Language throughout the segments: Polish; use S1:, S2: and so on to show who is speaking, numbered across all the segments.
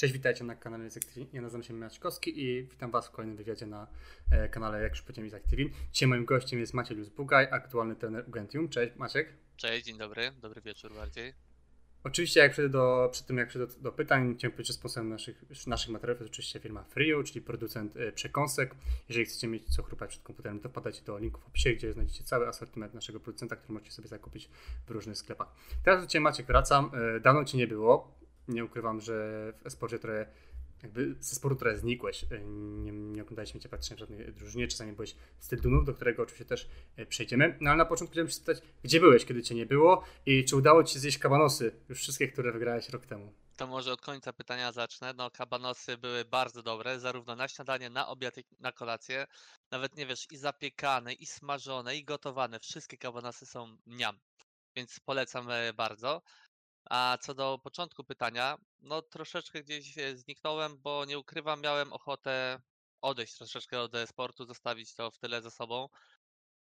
S1: Cześć, witajcie na kanale z TV. Ja nazywam się Maćkowski i witam Was w kolejnym wywiadzie na e, kanale, jak już powiedziałem, z TV. Dzisiaj moim gościem jest Maciej Luz-Bugaj, aktualny trener Ugentium. Cześć, Maciek.
S2: Cześć, dzień dobry, dobry wieczór bardziej.
S1: Oczywiście, jak przejdę do, przed tym jak przejdę do, do pytań, chciałem powiedzieć, że sponsorem naszych, naszych materiałów jest oczywiście firma Frio, czyli producent e, przekąsek. Jeżeli chcecie mieć co chrupać przed komputerem, to wpadajcie do linku w opisie, gdzie znajdziecie cały asortyment naszego producenta, który możecie sobie zakupić w różnych sklepach. Teraz do Ciebie Maciek wracam. E, dawno Cię nie było. Nie ukrywam, że w esporcie trochę jakby ze sportu trochę znikłeś. E, nie, nie oglądaliśmy cię praktycznie w żadnej drużynie, czasami byłeś z Tyldunów, do którego oczywiście też e, przejdziemy. No ale na początku chciałem się spytać, gdzie byłeś, kiedy cię nie było i czy udało ci się zjeść kabanosy, już wszystkie, które wygrałeś rok temu?
S2: To może od końca pytania zacznę. No, kabanosy były bardzo dobre, zarówno na śniadanie, na obiad, jak na kolację. Nawet nie wiesz, i zapiekane, i smażone, i gotowane. Wszystkie kabanosy są mniam, więc polecam e, bardzo. A co do początku pytania, no troszeczkę gdzieś e, zniknąłem, bo nie ukrywam, miałem ochotę odejść troszeczkę od sportu, zostawić to w tyle za sobą.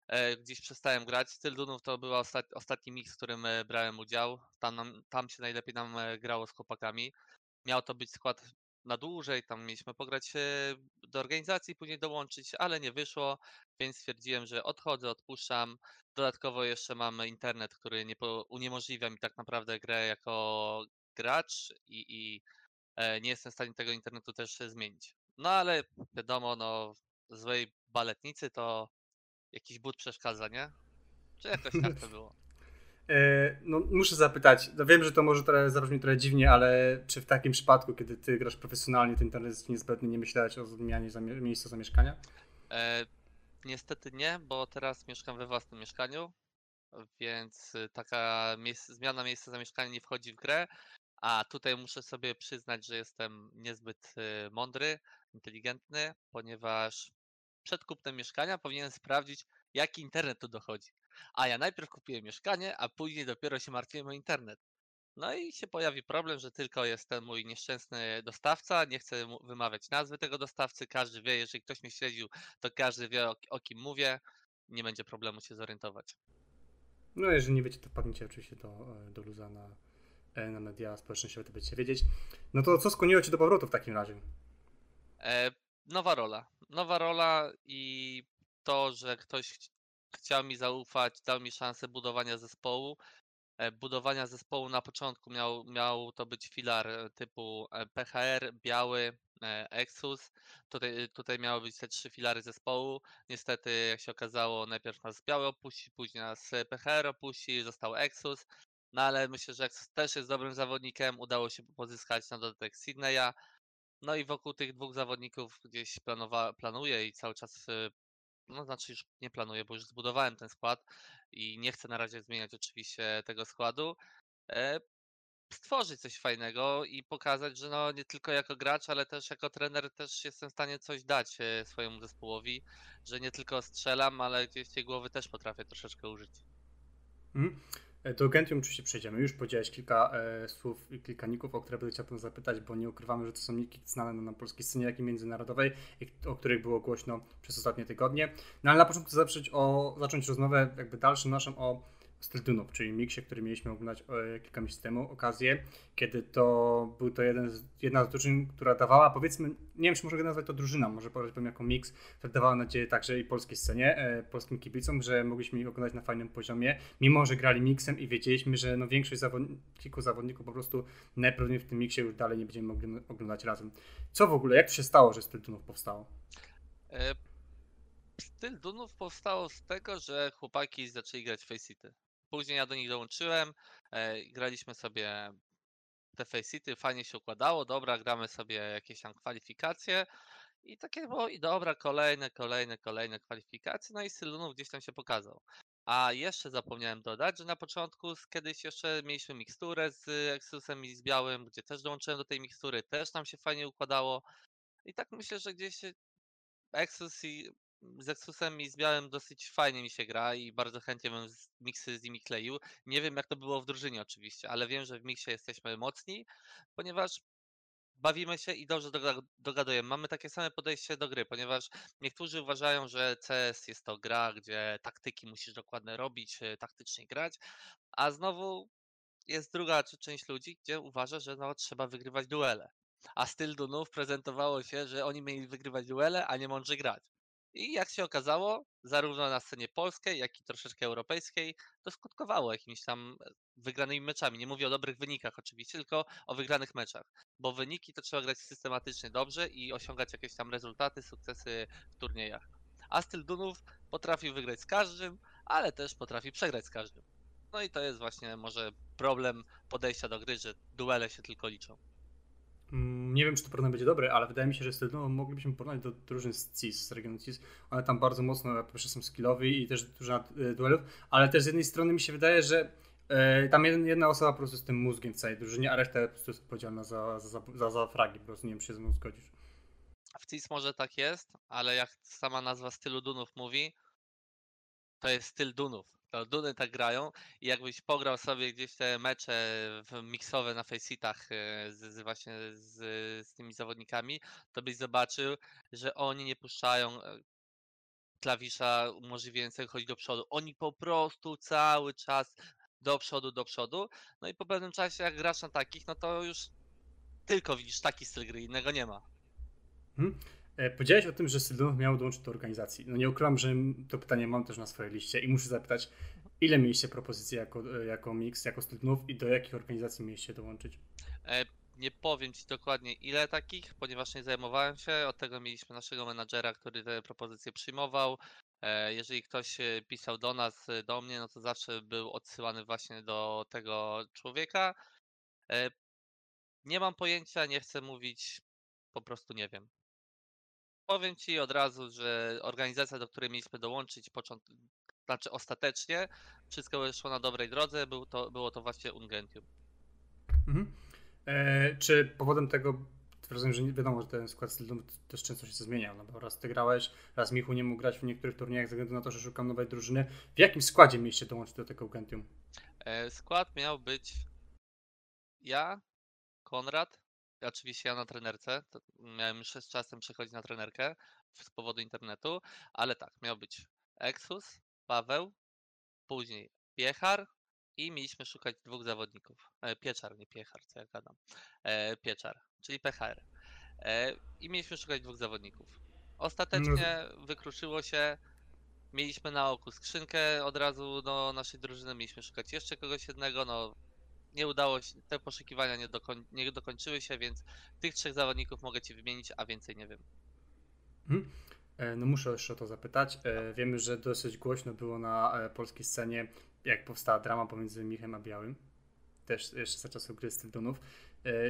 S2: E, gdzieś przestałem grać. Styl Dunów to był ostat, ostatni mix, w którym e, brałem udział. Tam, tam się najlepiej nam grało z chłopakami. Miał to być skład na dłużej, tam mieliśmy pograć do organizacji, później dołączyć, ale nie wyszło, więc stwierdziłem, że odchodzę, odpuszczam. Dodatkowo jeszcze mam internet, który nie po, uniemożliwia mi tak naprawdę grę jako gracz i, i e, nie jestem w stanie tego internetu też zmienić. No ale wiadomo, no złej baletnicy to jakiś but przeszkadza, nie? Czy jakoś tak to było?
S1: E, no, muszę zapytać, no wiem, że to może trochę zabrzmi trochę dziwnie, ale czy w takim przypadku, kiedy ty grasz profesjonalnie, ten internet jest niezbędny, nie myślałeś o zmianie zamie- miejsca zamieszkania?
S2: E, niestety nie, bo teraz mieszkam we własnym mieszkaniu, więc y, taka zmiana miejsca zamieszkania nie wchodzi w grę, a tutaj muszę sobie przyznać, że jestem niezbyt y, mądry, inteligentny, ponieważ przed kupnem mieszkania powinienem sprawdzić, jaki internet tu dochodzi. A ja najpierw kupiłem mieszkanie, a później dopiero się martwiłem o internet. No i się pojawi problem, że tylko jest ten mój nieszczęsny dostawca. Nie chcę wymawiać nazwy tego dostawcy. Każdy wie, jeżeli ktoś mnie śledził, to każdy wie o, o kim mówię. Nie będzie problemu się zorientować.
S1: No, jeżeli nie wiecie, to wpadnijcie oczywiście do, e, do Luza na, e, na media społecznościowe, to będziecie wiedzieć. No to co skłoniło Cię do powrotu w takim razie?
S2: E, nowa rola. Nowa rola i to, że ktoś chciał mi zaufać, dał mi szansę budowania zespołu. E, budowania zespołu na początku miał, miał to być filar e, typu e, PHR, biały, Exus. Tutaj, tutaj miały być te trzy filary zespołu. Niestety, jak się okazało, najpierw nas biały opuści, później nas PHR opuści, został Exus. No ale myślę, że Exus też jest dobrym zawodnikiem. Udało się pozyskać na dodatek Sydneya. No i wokół tych dwóch zawodników gdzieś planowa, planuję i cały czas no znaczy już nie planuję, bo już zbudowałem ten skład i nie chcę na razie zmieniać oczywiście tego składu. E, stworzyć coś fajnego i pokazać, że no nie tylko jako gracz, ale też jako trener też jestem w stanie coś dać e, swojemu zespołowi, że nie tylko strzelam, ale gdzieś tej głowy też potrafię troszeczkę użyć.
S1: Mhm. E, do Gentium oczywiście przejdziemy. Już powiedziałeś kilka e, słów i kilka ników, o które będę chciał zapytać, bo nie ukrywamy, że to są niki znane na polskiej scenie, jak i międzynarodowej, o których było głośno przez ostatnie tygodnie. No ale na początku zacząć, o, zacząć rozmowę jakby dalszym naszym o styl Dunop, czyli miksie, który mieliśmy oglądać e, kilka miesięcy temu, okazję, kiedy to był to jeden z, jedna z drużyn, która dawała, powiedzmy, nie wiem, czy może nazwać to drużyną, może powiedzieć jako miks, która dawała nadzieję także i polskiej scenie, e, polskim kibicom, że mogliśmy ich oglądać na fajnym poziomie, mimo że grali miksem i wiedzieliśmy, że no większość zawodników, kilku zawodników po prostu najprawdopodobniej w tym miksie już dalej nie będziemy mogli oglądać razem. Co w ogóle, jak to się stało, że styl Dunów powstało?
S2: E, styl Dunów powstało z tego, że chłopaki zaczęli grać Faceit. Później ja do nich dołączyłem, e, graliśmy sobie te Faceit, fajnie się układało, dobra, gramy sobie jakieś tam kwalifikacje i takie było i dobra, kolejne, kolejne, kolejne kwalifikacje, no i Sylunów gdzieś tam się pokazał. A jeszcze zapomniałem dodać, że na początku kiedyś jeszcze mieliśmy miksturę z Exusem i z Białym, gdzie też dołączyłem do tej mikstury, też nam się fajnie układało. I tak myślę, że gdzieś Exus i z Exusem i z Białym dosyć fajnie mi się gra i bardzo chętnie bym miksy z nimi kleił. Nie wiem jak to było w drużynie oczywiście, ale wiem, że w miksie jesteśmy mocni, ponieważ bawimy się i dobrze dogadujemy. Mamy takie same podejście do gry, ponieważ niektórzy uważają, że CS jest to gra, gdzie taktyki musisz dokładnie robić, e, taktycznie grać, a znowu jest druga część ludzi, gdzie uważa, że no, trzeba wygrywać duele. a styl Dunów prezentowało się, że oni mieli wygrywać duele, a nie mądrze grać. I jak się okazało, zarówno na scenie polskiej, jak i troszeczkę europejskiej, to skutkowało jakimiś tam e, wygranymi meczami. Nie mówię o dobrych wynikach oczywiście, tylko o wygranych meczach. Bo wyniki to trzeba grać systematycznie dobrze i osiągać jakieś tam rezultaty, sukcesy w turniejach. A styl Dunów potrafi wygrać z każdym, ale też potrafi przegrać z każdym. No i to jest właśnie może problem podejścia do gry, że duele się tylko liczą.
S1: Mm, nie wiem, czy to porównanie będzie dobre, ale wydaje mi się, że z no, moglibyśmy porównać do drużyn z CIS, z regionu CIS. One tam bardzo mocno, po są skillowi i też dużo e, duelów, ale też z jednej strony mi się wydaje, że e, tam jedna osoba po prostu z tym mózgiem w całej drużynie, a reszta po prostu jest odpowiedzialna za, za, za, za fragi, po prostu nie wiem, czy się ze mną zgodzisz.
S2: W CIS może tak jest, ale jak sama nazwa stylu Dunów mówi, to jest styl Dunów. Duny tak grają i jakbyś pograł sobie gdzieś te mecze miksowe na faceitach e, z, z właśnie z, z tymi zawodnikami, to byś zobaczył, że oni nie puszczają e, klawisza umożliwiającego chodzić do przodu. Oni po prostu cały czas do przodu, do przodu. No i po pewnym czasie, jak grasz na takich, no to już tylko widzisz taki styl gry, innego nie ma.
S1: Hmm. E, powiedziałeś o tym, że Sylwanow miał dołączyć do organizacji. No nie ukrywam, że to pytanie mam też na swojej liście i muszę zapytać, ile mieliście propozycji jako, e, jako mix, jako Sylwanów i do jakich organizacji mieliście dołączyć?
S2: E, nie powiem Ci dokładnie ile takich, ponieważ nie zajmowałem się. Od tego mieliśmy naszego menadżera, który te propozycje przyjmował. Jeżeli ktoś pisał do nas, do mnie, no to zawsze był odsyłany właśnie do tego człowieka. Nie mam pojęcia, nie chcę mówić, po prostu nie wiem. Powiem Ci od razu, że organizacja, do której mieliśmy dołączyć, począt... znaczy ostatecznie, wszystko szło na dobrej drodze, był to, było to właśnie Ungentium.
S1: Mhm. E, czy powodem tego, rozumiem, że wiadomo, że ten skład stylu też często się zmieniał, no bo raz Ty grałeś, raz Michu nie mógł grać w niektórych turniejach ze względu na to, że szukam nowej drużyny. W jakim składzie mieliście dołączyć do tego Ungentium?
S2: E, skład miał być ja, Konrad, Oczywiście ja na trenerce, miałem już z czasem przechodzić na trenerkę z powodu internetu, ale tak, miał być Exus, Paweł, później Piechar i mieliśmy szukać dwóch zawodników. E, Pieczar, nie Piechar, co ja gadam. E, Pieczar, czyli PHR. E, I mieliśmy szukać dwóch zawodników. Ostatecznie wykluczyło się, mieliśmy na oku skrzynkę od razu do naszej drużyny, mieliśmy szukać jeszcze kogoś jednego, no nie udało się, te poszukiwania nie, dokoń, nie dokończyły się, więc tych trzech zawodników mogę Ci wymienić, a więcej nie wiem.
S1: Hmm. No muszę jeszcze o to zapytać. E, wiemy, że dosyć głośno było na e, polskiej scenie, jak powstała drama pomiędzy Michem a Białym. Też jeszcze za czasów gry Stildunów.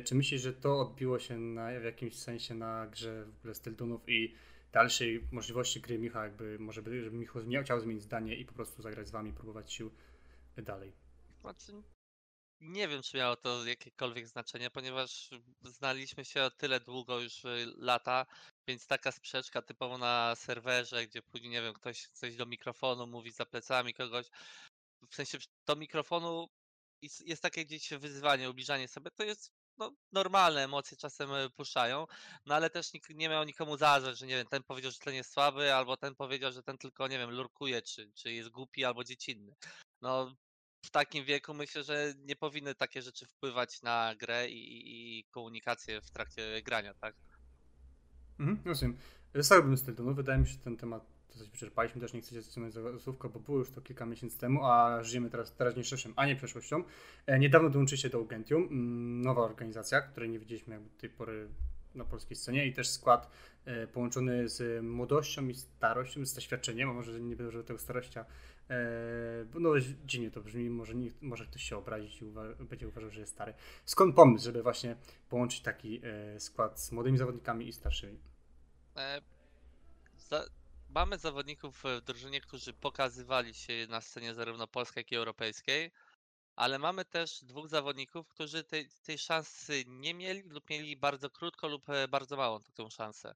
S1: Czy myślisz, że to odbiło się na, w jakimś sensie na grze w ogóle Stildunów i dalszej możliwości gry Micha, jakby może by, żeby Michał chciał zmienić zdanie i po prostu zagrać z wami, próbować sił dalej?
S2: Znaczy, nie wiem, czy miało to jakiekolwiek znaczenie, ponieważ znaliśmy się o tyle długo już y, lata, więc taka sprzeczka typowo na serwerze, gdzie później, nie wiem, ktoś coś do mikrofonu mówi za plecami kogoś, w sensie do mikrofonu jest, takie gdzieś wyzwanie, ubliżanie sobie, to jest no, normalne, emocje czasem y, puszczają, no ale też nikt nie miał nikomu zarzeć, że nie wiem, ten powiedział, że ten jest słaby, albo ten powiedział, że ten tylko, nie wiem, lurkuje, czy, czy jest głupi, albo dziecinny. No, w takim wieku myślę, że nie powinny takie rzeczy wpływać na grę i, i komunikację w trakcie grania, tak?
S1: Mhm, rozumiem. Zostałbym z tego, wydaje mi się, że ten temat dosyć wyczerpaliśmy, też nie chcecie zatrzymać za słówko, bo było już to kilka miesięcy temu, a żyjemy teraz teraźniejszością, a nie przeszłością. E, niedawno dołączyliście do Ugentium, nowa organizacja, której nie widzieliśmy jakby do tej pory na polskiej scenie i też skład e, połączony z młodością i starością, z doświadczeniem, a może nie będę tego starościa no dziwnie to brzmi, może, nie, może ktoś się obrazić i uwa będzie uważał, że jest stary. Skąd pomysł, żeby właśnie połączyć taki e, skład z młodymi zawodnikami i starszymi? E,
S2: za, mamy zawodników w drużynie, którzy pokazywali się na scenie zarówno polskiej, jak i europejskiej, ale mamy też dwóch zawodników, którzy tej, tej szansy nie mieli lub mieli bardzo krótko lub e, bardzo małą tą szansę.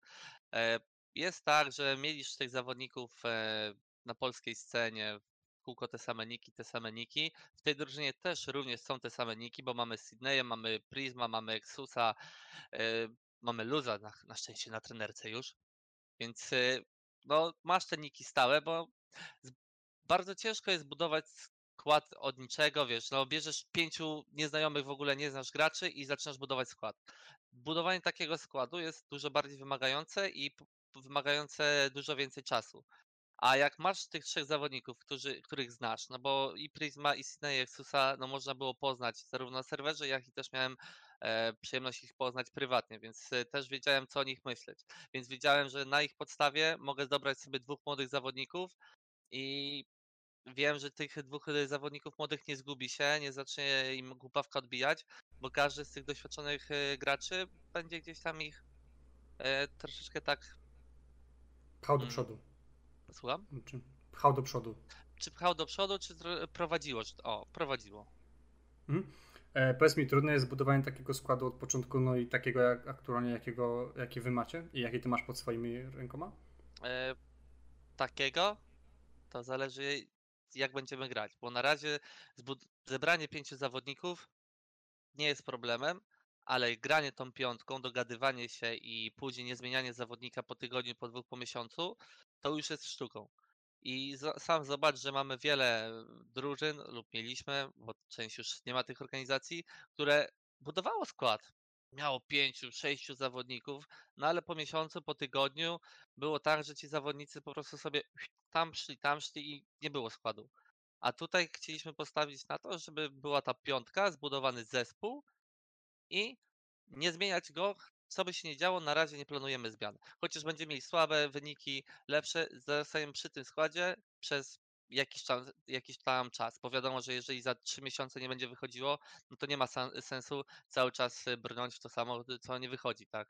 S2: E, jest tak, że mieliś tych zawodników e, na polskiej scenie kółko te same niki, te same niki. W tej drużynie też również są te same niki, bo mamy Sydneya, mamy Prisma, mamy Exusa, yy, mamy Luza na, na szczęście na trenerce już. Więc yy, no, masz te niki stałe, bo z, bardzo ciężko jest budować skład od niczego, wiesz, no bierzesz pięciu nieznajomych w ogóle nie znasz graczy i zaczynasz budować skład. Budowanie takiego składu jest dużo bardziej wymagające i wymagające dużo więcej czasu. A jak masz tych trzech zawodników, którzy, których znasz, no bo i Prisma, i Sydney, i Exusa, no można było poznać zarówno na serwerze, jak i też miałem e, przyjemność ich poznać prywatnie, więc e, też wiedziałem, co o nich myśleć. Więc wiedziałem, że na ich podstawie mogę dobrać sobie dwóch młodych zawodników i wiem, że tych dwóch e, zawodników młodych nie zgubi się, nie zacznie im głupawka odbijać, bo każdy z tych doświadczonych e, graczy będzie gdzieś tam ich e, troszeczkę tak,
S1: Pchał do
S2: Mm.
S1: przodu.
S2: Słucham?
S1: Czy pchał do przodu.
S2: Czy pchał do przodu, czy prowadziło? Czy- O, prowadziło.
S1: Mhm. E, powiedz mi, trudne jest zbudowanie takiego składu od początku, no i takiego jak aktualnie, jakiego, jaki wy macie i jaki ty masz pod swoimi rękoma?
S2: E, takiego to zależy jak będziemy grać, bo na razie zebranie pięciu zawodników nie jest problemem, ale granie tą piątką, dogadywanie się i później nie zmienianie zawodnika po tygodniu, po dwóch, po miesiącu, to już jest sztuką. I sam zobacz, że mamy wiele drużyn, lub mieliśmy, bo część już nie ma tych organizacji, które budowało skład. Miało pięciu, sześciu zawodników, no ale po miesiącu, po tygodniu było tak, że ci zawodnicy po prostu sobie tam szli, tam szli i nie było składu. A tutaj chcieliśmy postawić na to, żeby była ta piątka, zbudowany zespół i nie zmieniać go, co by się nie działo, na razie nie planujemy zmian. Chociaż będziemy mieli słabe wyniki, lepsze, zostajemy przy tym składzie przez jakiś, czas, jakiś tam czas, bo wiadomo, że jeżeli za trzy miesiące nie będzie wychodziło, no to nie ma sen- sensu cały czas y, brnąć w to samo, co nie wychodzi, tak?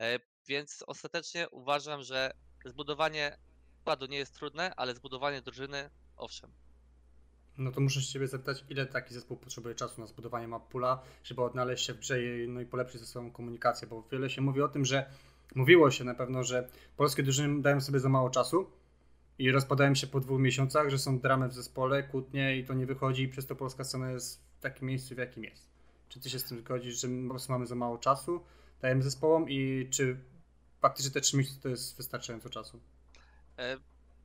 S2: E, Więc ostatecznie uważam, że zbudowanie składu nie jest trudne, ale zbudowanie drużyny, owszem.
S1: No to muszę się ciebie zapytać, ile taki zespół potrzebuje czasu na zbudowanie map pula, żeby odnaleźć się w grze no i polepszyć ze sobą komunikację, bo wiele się mówi o tym, że mówiło się na pewno, że polskie drużyny dają sobie za mało czasu i rozpadają się po dwóch miesiącach, że są dramy w zespole, kłótnie i to nie wychodzi i przez to polska scena jest w takim miejscu, w jakim jest. Czy ty się z tym zgodzisz, że po prostu mamy za mało czasu, dajemy zespołom i czy faktycznie te trzy miesiące to jest wystarczająco czasu?
S2: E,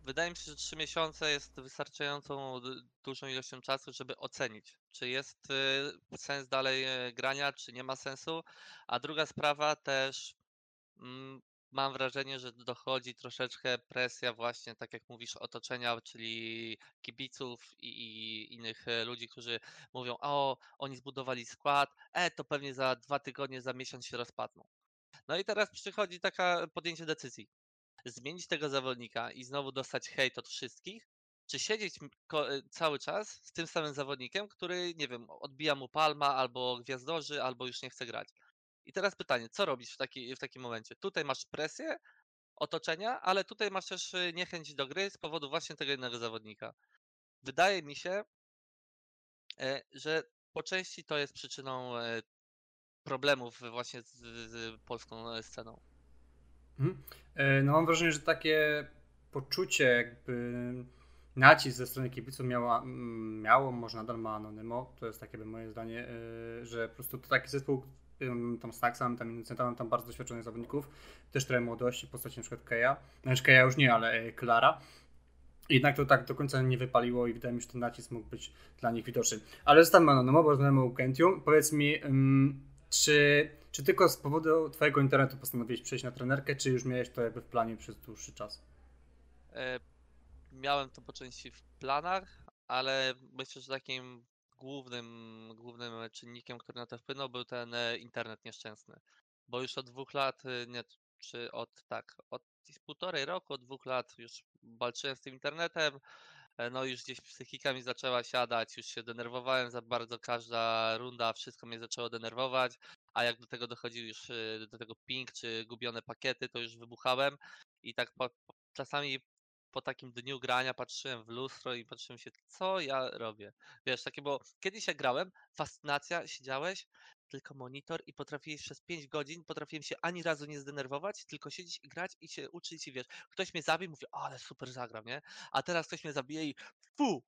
S2: Wydaje mi się, że 3 miesiące jest wystarczającą dużą ilością czasu, żeby ocenić, czy jest y, sens dalej e, grania, czy nie ma sensu. A druga sprawa też mm, mam wrażenie, że dochodzi troszeczkę presja właśnie, tak jak mówisz, otoczenia, czyli kibiców i, i innych e, ludzi, którzy mówią, o, oni zbudowali skład, e, to pewnie za dwa tygodnie, za miesiąc się rozpadną. No i teraz przychodzi taka podjęcie decyzji zmienić tego zawodnika i znowu dostać hejt od wszystkich, czy siedzieć e, cały czas z tym samym zawodnikiem, który, nie wiem, odbija mu palma, albo gwiazdorzy, albo już nie chce grać. I teraz pytanie, co robisz w, taki, w takim momencie? Tutaj masz presję otoczenia, ale tutaj masz też y, niechęć do gry z powodu właśnie tego jednego zawodnika. Wydaje mi się, e, że po części to jest przyczyną e, problemów właśnie z, z polską sceną.
S1: Mhm. E, No mam wrażenie, że takie poczucie jakby nacisk ze strony kibiców miała, mm, miało, może nadal ma Anonymo, to jest takie by moje zdanie, e, że po prostu to taki zespół, ym, tam Taxam, tam Innocentami, tam bardzo doświadczonych zawodników, też trochę młodości, postaci na przykład Keja, znaczy Keja już nie, ale e, Klara. Jednak to tak do końca nie wypaliło i wydaje mi się, że ten nacisk mógł być dla nich widoczny. Ale zostańmy Anonymo, bo rozmawiamy o Gentium. Powiedz mi, ym, czy, czy tylko z powodu twojego internetu postanowiłeś przejść na trenerkę, czy już miałeś to jakby w planie przez dłuższy czas?
S2: E, Miałem to po części w planach, ale myślę, że takim głównym, głównym czynnikiem, który na to wpłynął, był ten e, internet nieszczęsny. Bo już od dwóch lat, e, nie, czy od tak, od półtorej roku, od dwóch lat już walczyłem z tym internetem. e, No już gdzieś psychika mi zaczęła siadać, już się denerwowałem za bardzo, każda runda, wszystko mnie zaczęło denerwować, a jak do tego dochodził już e, do tego ping czy gubione pakiety, to już wybuchałem i tak po, czasami po takim dniu grania patrzyłem w lustro i patrzyłem się, co ja robię. Wiesz, takie było, kiedyś jak grałem, fascynacja, siedziałeś, tylko monitor i potrafiłeś przez 5 godzin, potrafiłem się ani razu nie zdenerwować, tylko siedzieć i grać i się uczyć i wiesz, ktoś mnie zabił, mówię, ale super zagram, nie? A teraz ktoś mnie zabije i fu,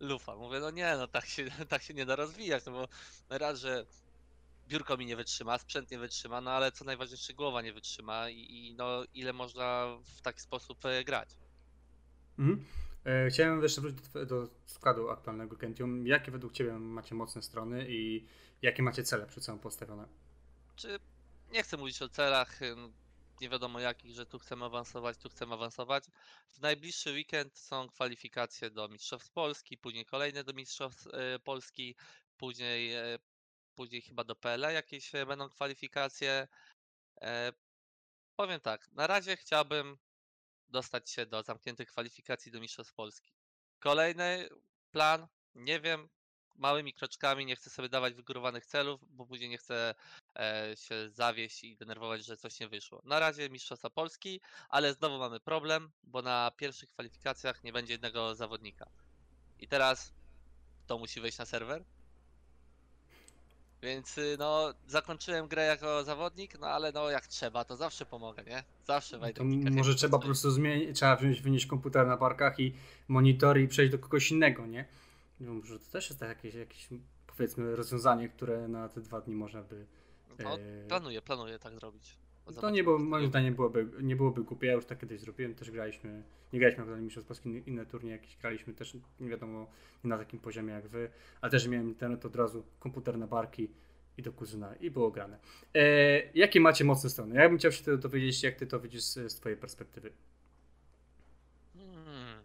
S2: lufa. Mówię, no nie, no tak się, tak się nie da rozwijać, no bo raz, że biurko mi nie wytrzyma, sprzęt nie wytrzyma, no ale co najważniejsze, głowa nie wytrzyma i, i no ile można w taki sposób e, grać.
S1: Mhm. E, chciałem jeszcze wrócić do, do składu aktualnego Gentium. Jakie według Ciebie macie mocne strony i jakie macie cele przed sobą postawione?
S2: Czy nie chcę mówić o celach, ym, nie wiadomo jakich, że tu chcemy awansować, tu chcemy awansować. W najbliższy weekend są kwalifikacje do Mistrzostw Polski, później kolejne do Mistrzostw e, Polski, później, e, później chyba do jakieś e, będą kwalifikacje. E, Powiem tak, na razie chciałbym dostać się do zamkniętych kwalifikacji do Mistrzostw Polski. Kolejny plan, nie wiem, małymi kroczkami, nie chcę sobie dawać wygórowanych celów, bo później nie chcę e, się zawieść i denerwować, że coś nie wyszło. Na razie Mistrzostwa Polski, ale znowu mamy problem, bo na pierwszych kwalifikacjach nie będzie jednego zawodnika. I teraz kto musi wejść na serwer? Więc y, no, zakończyłem grę jako zawodnik, no ale no jak trzeba, to zawsze pomogę, nie? Zawsze.
S1: To
S2: w kilka
S1: może trzeba po prostu zmienić, trzeba wziąć, wynieść komputer na parkach i monitor i przejść do kogoś innego, nie? Wiem, Może to też jest jakieś, jakieś powiedzmy rozwiązanie, które na te dwa dni można by...
S2: No,
S1: e,
S2: planuję, planuję tak zrobić.
S1: To
S2: Zobaczymy,
S1: nie było, moim zdaniem byłoby, nie byłoby głupie, ja już tak kiedyś zrobiłem, też graliśmy, nie graliśmy na Mistrzostw Polski, inne- turnieje jakieś graliśmy też, nie wiadomo, nie na takim poziomie jak wy, ale też miałem internet od razu, komputer na barki i do kuzyna i było grane. E, jakie macie mocne strony? Ja bym chciał się dowiedzieć, jak ty to widzisz z, z twojej perspektywy.
S2: Hmm,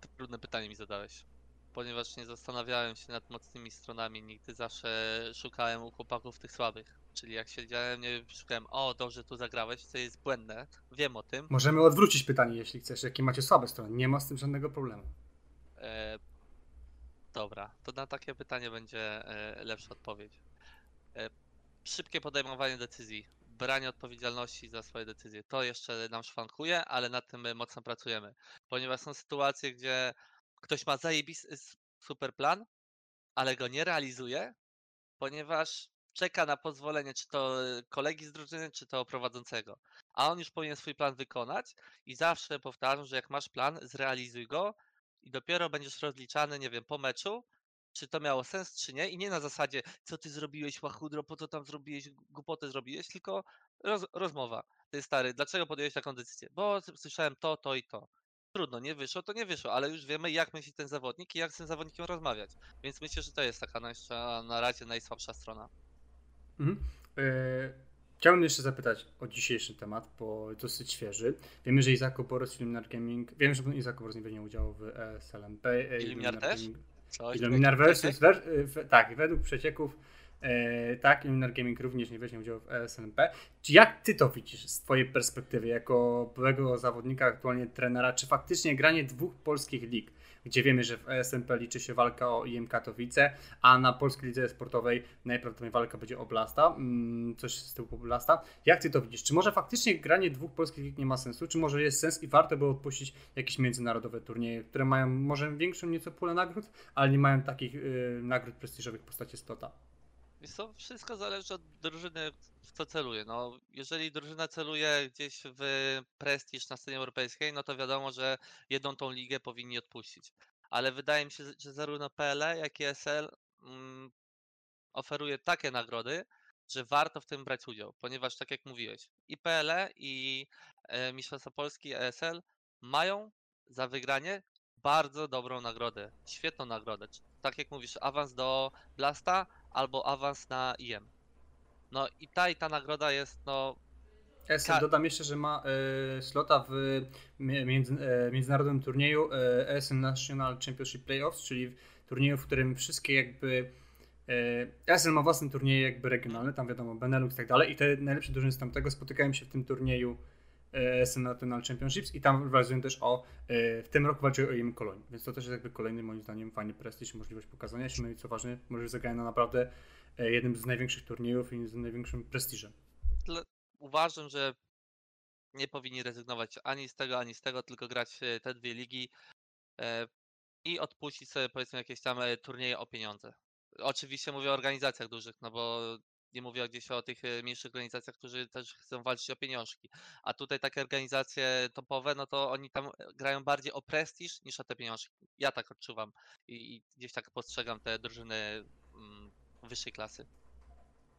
S2: to trudne pytanie mi zadałeś. Ponieważ nie zastanawiałem się nad mocnymi stronami, nigdy zawsze szukałem u chłopaków tych słabych. Czyli jak siedziałem, nie szukałem, o dobrze tu zagrałeś, co jest błędne, wiem o tym.
S1: Możemy odwrócić pytanie, jeśli chcesz, jakie macie słabe strony, nie ma z tym żadnego problemu.
S2: E, dobra, to na takie pytanie będzie e, lepsza odpowiedź. E, szybkie podejmowanie decyzji, branie odpowiedzialności za swoje decyzje. To jeszcze nam szwankuje, ale nad tym my mocno pracujemy. Ponieważ są sytuacje, gdzie ktoś ma zajebisty super plan, ale go nie realizuje, ponieważ czeka na pozwolenie czy to kolegi z drużyny, czy to prowadzącego. A on już powinien swój plan wykonać i zawsze powtarzam, że jak masz plan, zrealizuj go i dopiero będziesz rozliczany, nie wiem, po meczu, czy to miało sens, czy nie. I nie na zasadzie, co ty zrobiłeś, łachudro, po co tam zrobiłeś, głupotę zrobiłeś, tylko roz, rozmowa. Ty stary, dlaczego podjąłeś taką decyzję? Bo słyszałem to, to i to. Trudno, nie wyszło, to nie wyszło, ale już wiemy, jak myśli ten zawodnik i jak z tym zawodnikiem rozmawiać. Więc myślę, że to jest taka na razie najsłabsza strona.
S1: Mhm. E, Chciałbym jeszcze zapytać o dzisiejszy temat, bo dosyć świeży. Wiemy, że Izako Boros Illuminar Gaming, wiem, że Izako Boros nie weźmie udziału w E ESLMP. e,
S2: Illuminar też?
S1: Illuminar versus, ver, w, tak, według przecieków e, tak, Illuminar Gaming również nie weźmie udziału w E ESLMP. Czy jak ty to widzisz z twojej perspektywy, jako byłego zawodnika, aktualnie trenera, czy faktycznie granie dwóch polskich lig, gdzie wiemy, że w ESMP liczy się walka o IM Katowice, a na polskiej lidze sportowej najprawdopodobniej walka będzie o Blasta, mm, coś z tyłu Blasta. Jak ty to widzisz? Czy może faktycznie granie dwóch polskich lig nie ma sensu? Czy może jest sens i warto by odpuścić jakieś międzynarodowe turnieje, które mają może większą nieco pulę nagród, ale nie mają takich y, nagród prestiżowych w postaci Stota?
S2: Wiesz co, wszystko zależy od drużyny, w co celuje. No, jeżeli drużyna celuje gdzieś w prestiż na scenie europejskiej, no to wiadomo, że jedną tą ligę powinni odpuścić. Ale wydaje mi się, że zarówno PLE, jak i SL mm, oferuje takie nagrody, że warto w tym brać udział, ponieważ tak jak mówiłeś, i PLE, i e, Mistrzostwa Polski, ESL mają za wygranie bardzo dobrą nagrodę, świetną nagrodę. Tak jak mówisz, awans do Blasta albo awans na IM. No i ta i ta nagroda jest no
S1: ESL
S2: Ka-
S1: dodam jeszcze, że ma e, slota w mi- między, e, międzynarodowym turnieju e, ESL National Championship Playoffs, czyli w turnieju, w którym wszystkie jakby ESL ma własne turnieje jakby regionalne, tam wiadomo Benelux i tak dalej i te najlepsze drużyny z tamtego spotykają się w tym turnieju e, ESL National Championships i tam rywalizują też o, e, w tym roku walczyły o IM Kolonii, więc to też jest jakby kolejny moim zdaniem fajny prestiż, możliwość pokazania się, no i co ważne, możesz zagrać na naprawdę e, jednym z największych turniejów i z największym prestiżem.
S2: uważam, że nie powinni rezygnować ani z tego, ani z tego, tylko grać te dwie ligi i odpuścić sobie powiedzmy jakieś tam turnieje o pieniądze. Oczywiście mówię o organizacjach dużych, no bo nie mówię gdzieś o tych e, mniejszych organizacjach, którzy też chcą walczyć o pieniążki. A tutaj takie organizacje topowe, no to oni tam e, grają bardziej o prestiż niż o te pieniążki. Ja tak odczuwam i, i gdzieś tak postrzegam te drużyny mm, wyższej klasy.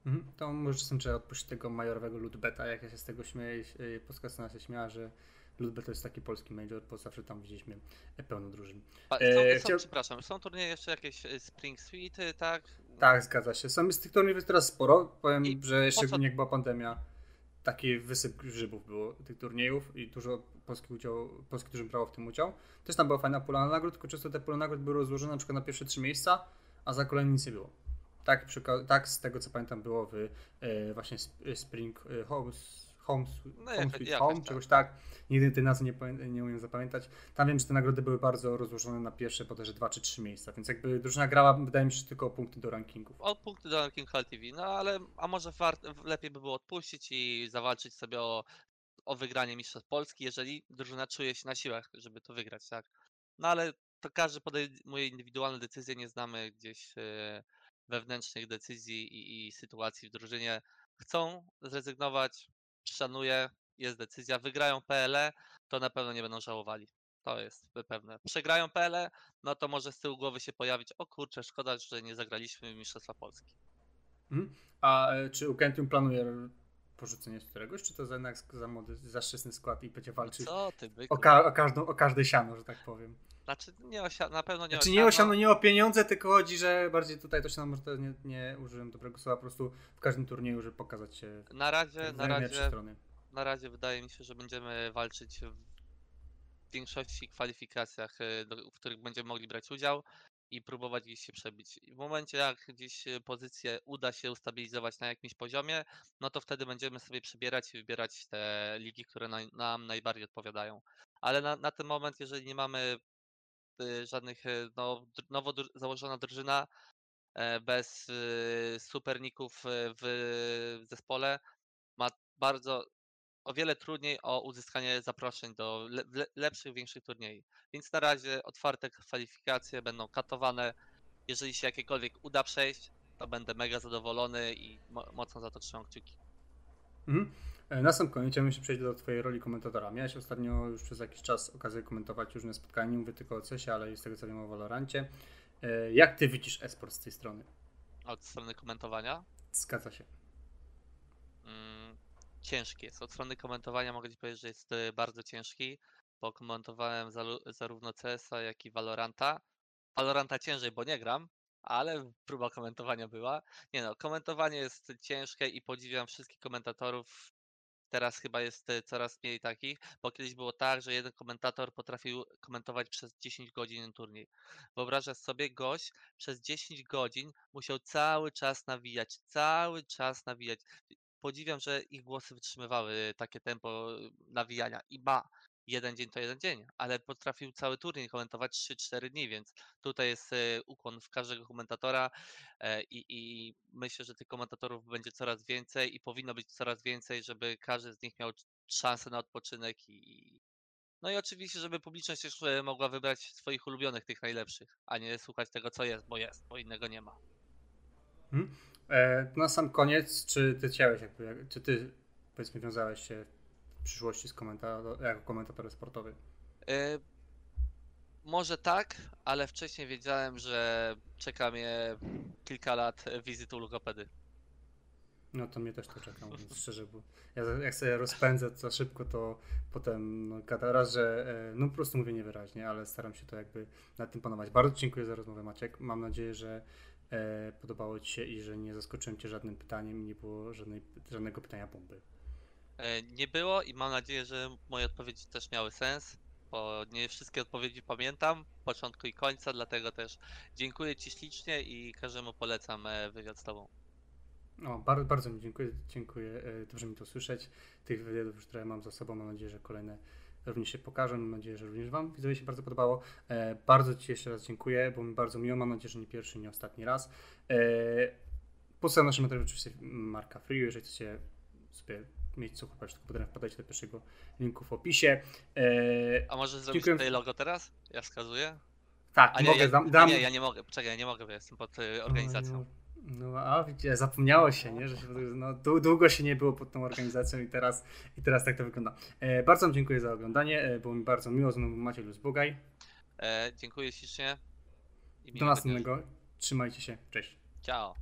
S1: Mhm. To może czasem trzeba odpuścić tego majorowego ludbeta, jak ja się z tego śmieję, Polska strona się śmiała, że LUTB to jest taki polski major, bo zawsze tam widzieliśmy pełno drużyn.
S2: Pa- Są,
S1: E,
S2: są,
S1: chciał-
S2: Przepraszam, są turnieje jeszcze jakieś e, Spring Suite, tak?
S1: Tak, zgadza się. Są z tych turniejów jest teraz sporo. Powiem,
S2: I
S1: że
S2: co-
S1: szczególnie jak była pandemia, taki wysyp grzybów było tych turniejów i dużo polskich, udział, polskich drużyn brało w tym udział. Też tam była fajna pula nagród, tylko często te pule nagród były rozłożone na przykład na pierwsze trzy miejsca, a za kolejne nic nie było. Tak, tak z tego co pamiętam było w e, właśnie sp- Spring e, Home, home,
S2: No,
S1: home Sweet Home,
S2: tak.
S1: czegoś tak. Nigdy tej nazwy nie, nie umiem zapamiętać. Tam wiem, że te nagrody były bardzo rozłożone na pierwsze, bodajże dwa czy trzy miejsca, więc jakby drużyna grała, wydaje mi się, tylko o punkty do rankingów.
S2: Od punktu do Ranking Hall TV, no ale a może wart, lepiej by było odpuścić i zawalczyć sobie o, o wygranie Mistrzostw Polski, jeżeli drużyna czuje się na siłach, żeby to wygrać, tak? No ale to każdy podejmuje indywidualne decyzje, nie znamy gdzieś e, wewnętrznych decyzji i, i sytuacji w drużynie. Chcą zrezygnować, szanuję, jest decyzja, wygrają PLE, to na pewno nie będą żałowali. To jest pewne. Przegrają PLE, no to może z tyłu głowy się pojawić, o kurczę, szkoda, że nie zagraliśmy Mistrzostwa Polski.
S1: Mhm. A e, czy Ukentium planuje porzucenie któregoś, czy to za, jednak za młody, za szczytny skład i będzie walczyć
S2: Co ty, byku?
S1: o, ka- o, każdą, o każde siano, że tak powiem?
S2: Znaczy, nie osia- na pewno nie
S1: Znaczy nie o siano, nie o pieniądze, tylko chodzi, że bardziej tutaj to się może to nie, nie użyłem dobrego słowa, po prostu w każdym turnieju, żeby pokazać się
S2: Na razie, na razie,
S1: strony.
S2: na razie wydaje mi się, że będziemy walczyć w większości kwalifikacjach, y, w których będziemy mogli brać udział i próbować gdzieś się przebić. I w momencie, jak gdzieś y, pozycję uda się ustabilizować na jakimś poziomie, no to wtedy będziemy sobie przebierać i wybierać te ligi, które naj, nam najbardziej odpowiadają. Ale na, na ten moment, jeżeli nie mamy y, żadnych, y, no, nowo założona drużyna, e, bez superników w zespole, ma bardzo o wiele trudniej o uzyskanie zaproszeń do le, le, lepszych, większych turniejów. Więc na razie otwarte kwalifikacje będą katowane. Jeżeli się jakiekolwiek uda przejść, to będę mega zadowolony i mo mocno za to trzymam kciuki.
S1: Mhm. E, Na sam koniec chciałbym się przejść do Twojej roli komentatora. Miałeś ostatnio już przez jakiś czas okazję komentować różne spotkania, nie mówię tylko o CESie, ale i z tego co wiem o Valorancie. E, Jak Ty widzisz esport z tej strony?
S2: Od strony komentowania
S1: Zgadza się.
S2: mm, ciężki jest. Od strony komentowania mogę Ci powiedzieć, że jest y, bardzo ciężki, bo komentowałem zarówno CS-a, jak i Valoranta. Valoranta ciężej, bo nie gram, ale próba komentowania była. Nie no, komentowanie jest ciężkie i podziwiam wszystkich komentatorów. Teraz chyba jest y, coraz mniej takich, bo kiedyś było tak, że jeden komentator potrafił komentować przez 10 godzin turniej. Wyobrażasz sobie, gość przez 10 godzin musiał cały czas nawijać, cały czas nawijać. Podziwiam, że ich głosy wytrzymywały takie tempo nawijania. I ba, jeden dzień to jeden dzień, ale potrafił cały turniej komentować 3-4 dni, więc tutaj jest e, ukłon w każdego komentatora e, i, i myślę, że tych komentatorów będzie coraz więcej i powinno być coraz więcej, żeby każdy z nich miał szansę na odpoczynek i no i oczywiście, żeby publiczność też e, mogła wybrać swoich ulubionych, tych najlepszych, a nie słuchać tego, co jest, bo jest, bo innego nie ma.
S1: Mhm. E, Na sam koniec, czy Ty chciałeś, jakby, jak- czy Ty powiedzmy wiązałeś się w przyszłości z komentator, jako komentator sportowy?
S2: E, Może tak, ale wcześniej wiedziałem, że czeka mnie kilka lat wizyty u logopedy.
S1: No to mnie też to czeka, mówiąc szczerze, bo ja jak sobie rozpędzę za szybko, to potem no, gada raz, że e, no po prostu mówię niewyraźnie, ale staram się to jakby nad tym panować. Bardzo dziękuję za rozmowę Maciek. Mam nadzieję, że podobało Ci się i że nie zaskoczyłem Cię żadnym pytaniem i nie było żadnej, żadnego pytania bomby.
S2: E, Nie było i mam nadzieję, że moje odpowiedzi też miały sens, bo nie wszystkie odpowiedzi pamiętam, początku i końca, dlatego też dziękuję Ci ślicznie i każdemu polecam e, wywiad z Tobą.
S1: No, bardzo, bardzo mi dziękuję, dziękuję. e, Dobrze mi to słyszeć. Tych wywiadów, które mam za sobą, mam nadzieję, że kolejne również się pokażą. Mam nadzieję, że również Wam widzowie się bardzo podobało. E, bardzo Ci jeszcze raz dziękuję, bo mi bardzo miło. Mam nadzieję, że nie pierwszy, nie ostatni raz. E, Podstawiam naszym materiał oczywiście marka Free. Jeżeli chcecie sobie mieć co kupować, to potem wpadajcie do pierwszego linku w opisie. E,
S2: A może zrobić
S1: Dziękuję.
S2: tutaj logo teraz? Ja wskazuję?
S1: tak,
S2: A nie,
S1: mogę,
S2: ja,
S1: dam, dam,
S2: nie, ja nie mogę, czekaj, ja nie mogę, bo jestem pod e, organizacją.
S1: No, a widzicie, zapomniało się, nie? że się, no, dłu- długo się nie było pod tą organizacją i teraz, i teraz tak to wygląda. E, bardzo Wam dziękuję za oglądanie, e, było mi bardzo miło, znowu Maciej Luzbugaj.
S2: E, dziękuję ślicznie.
S1: Do następnego, trzymajcie się, cześć.
S2: Ciao.